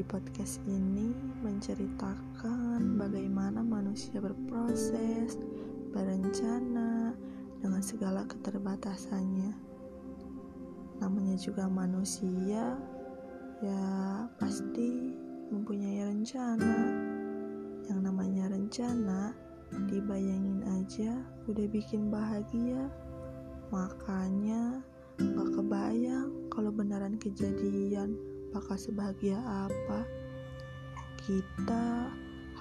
Di podcast ini menceritakan bagaimana manusia berproses, berencana dengan segala keterbatasannya. Namanya juga manusia, ya pasti mempunyai rencana. Yang namanya rencana, dibayangin aja udah bikin bahagia. Makanya gak kebayang kalau beneran kejadian bakal sebahagia apa? Kita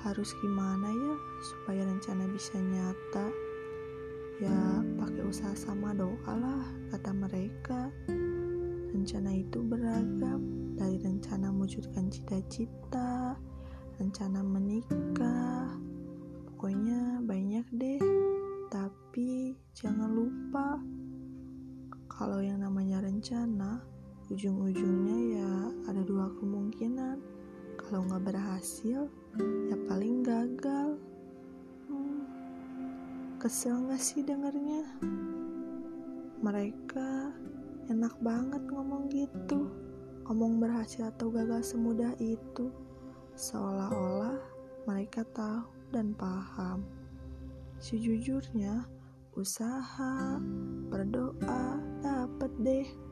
harus gimana ya supaya rencana bisa nyata? Ya pakai usaha sama doa lah kata mereka. Rencana itu beragam dari rencana mewujudkan cita-cita rencana menikah pokoknya banyak deh. Tapi jangan lupa kalau yang namanya rencana ujung-ujungnya ya ada dua kemungkinan. Kalau nggak berhasil ya paling gagal. Hmm, kesel nggak sih dengernya? Mereka enak banget ngomong gitu. Ngomong berhasil atau gagal semudah itu. Seolah-olah mereka tahu dan paham. Sejujurnya usaha berdoa dapet deh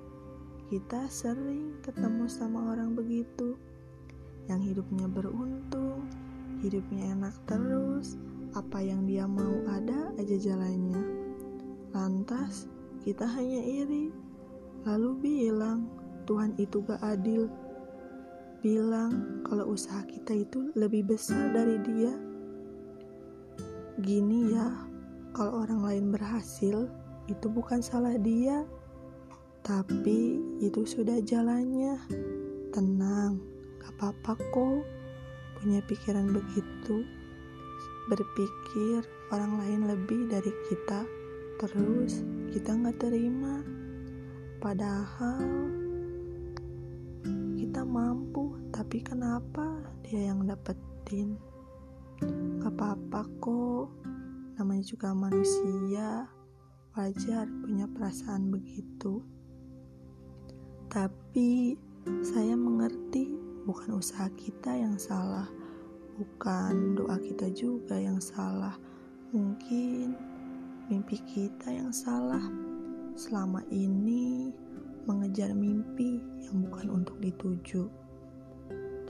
kita sering ketemu sama orang begitu yang hidupnya beruntung, hidupnya enak terus, apa yang dia mau ada aja jalannya. Lantas kita hanya iri, lalu bilang Tuhan itu gak adil. Bilang kalau usaha kita itu lebih besar dari dia. Gini ya, kalau orang lain berhasil, itu bukan salah dia, tapi itu sudah jalannya. Tenang, gak apa-apa kok. Punya pikiran begitu. Berpikir orang lain lebih dari kita. Terus kita gak terima. Padahal kita mampu, tapi kenapa dia yang dapetin? Gak apa-apa kok. Namanya juga manusia. Wajar punya perasaan begitu. Tapi saya mengerti bukan usaha kita yang salah, bukan doa kita juga yang salah. Mungkin mimpi kita yang salah. Selama ini mengejar mimpi yang bukan untuk dituju.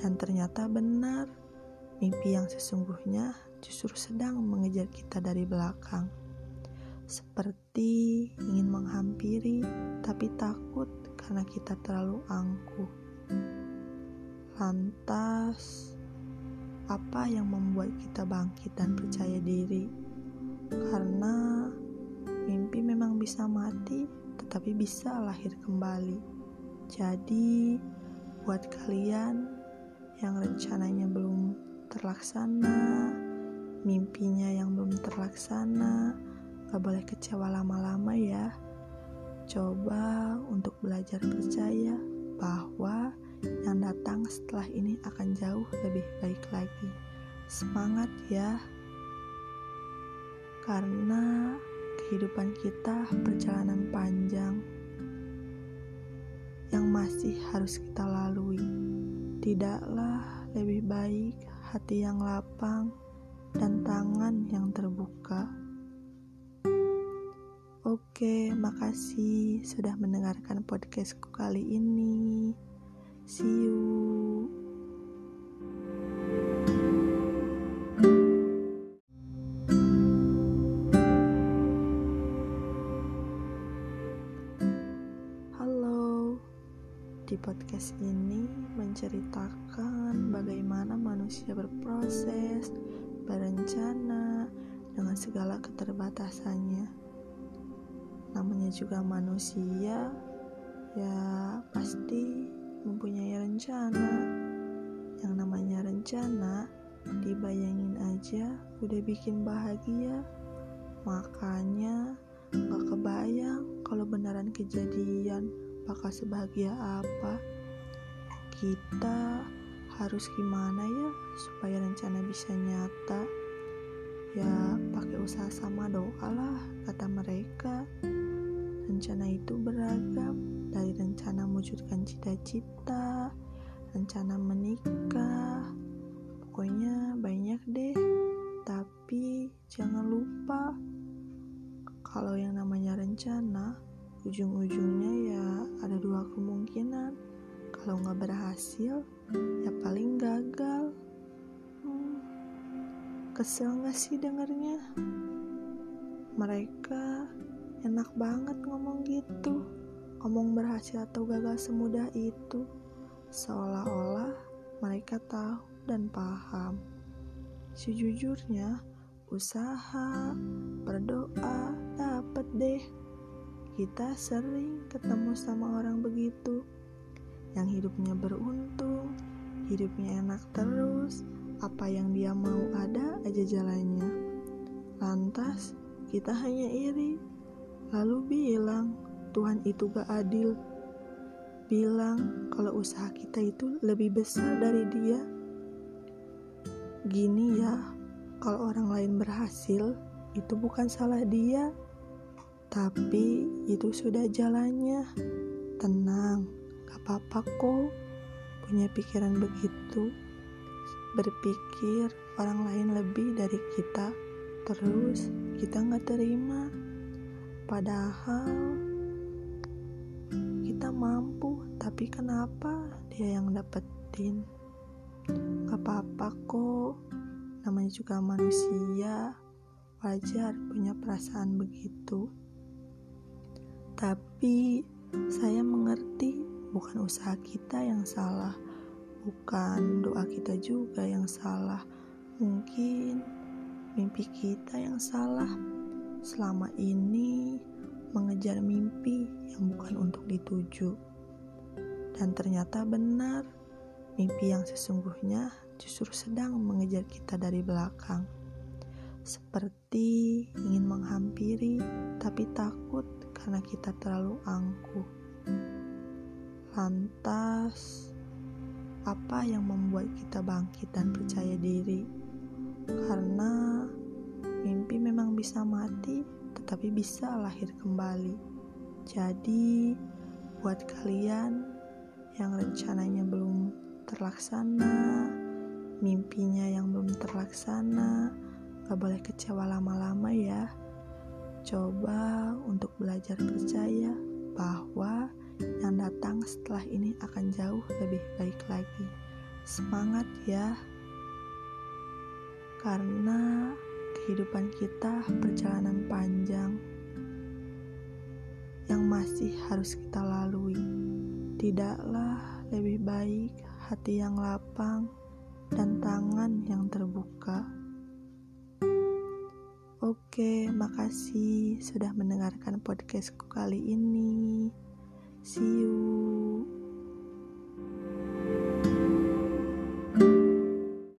Dan ternyata benar, mimpi yang sesungguhnya justru sedang mengejar kita dari belakang. Seperti ingin menghampiri tapi takut karena kita terlalu angkuh. Lantas, apa yang membuat kita bangkit dan percaya diri? Karena mimpi memang bisa mati, tetapi bisa lahir kembali. Jadi, buat kalian yang rencananya belum terlaksana, mimpinya yang belum terlaksana, gak boleh kecewa lama-lama ya. Coba untuk belajar percaya bahwa yang datang setelah ini akan jauh lebih baik lagi. Semangat ya, karena kehidupan kita perjalanan panjang yang masih harus kita lalui. Tidaklah lebih baik hati yang lapang dan tangan yang terbuka. Oke, makasih sudah mendengarkan podcastku kali ini. See you. Halo, di podcast ini menceritakan bagaimana manusia berproses, berencana dengan segala keterbatasannya namanya juga manusia ya pasti mempunyai rencana. Yang namanya rencana dibayangin aja udah bikin bahagia. Makanya gak kebayang kalau beneran kejadian bakal sebahagia apa. Kita harus gimana ya supaya rencana bisa nyata? Ya pakai usaha sama doa lah beragam, dari rencana mewujudkan cita-cita, rencana menikah, pokoknya banyak deh. Tapi jangan lupa, kalau yang namanya rencana, ujung-ujungnya ya ada dua kemungkinan. Kalau nggak berhasil, ya paling gagal. Hmm, kesel nggak sih dengernya? Mereka enak banget ngomong gitu. Ngomong berhasil atau gagal semudah itu. Seolah-olah mereka tahu dan paham. Sejujurnya, usaha, berdoa, dapet deh. Kita sering ketemu sama orang begitu yang hidupnya beruntung, hidupnya enak terus, apa yang dia mau ada aja jalannya. Lantas, kita hanya iri, lalu bilang Tuhan itu gak adil. Bilang kalau usaha kita itu lebih besar dari dia. Gini ya, kalau orang lain berhasil, itu bukan salah dia, tapi itu sudah jalannya. Tenang, Gak apa-apa kok punya pikiran begitu. Berpikir orang lain lebih dari kita, terus kita nggak terima. Padahal kita mampu, tapi kenapa dia yang dapetin? Gak apa-apa kok, namanya juga manusia, wajar punya perasaan begitu. Tapi saya mengerti bukan usaha kita yang salah, bukan doa kita juga yang salah. Mungkin mimpi kita yang salah. Selama ini mengejar mimpi yang bukan untuk dituju. Dan ternyata benar, mimpi yang sesungguhnya justru sedang mengejar kita dari belakang. Seperti ingin menghampiri, tapi takut karena kita terlalu angkuh. Lantas, apa yang membuat kita bangkit dan percaya diri? Karena mimpi memang bisa mati, tetapi bisa lahir kembali. Jadi, buat kalian yang rencananya belum terlaksana, mimpinya yang belum terlaksana, gak boleh kecewa lama-lama ya. Coba untuk belajar percaya bahwa yang datang setelah ini akan jauh lebih baik lagi. Semangat ya, karena kehidupan kita perjalanan panjang yang masih harus kita lalui. Tidaklah lebih baik hati yang lapang dan tangan yang terbuka. Oke, makasih sudah mendengarkan podcastku kali ini. See you.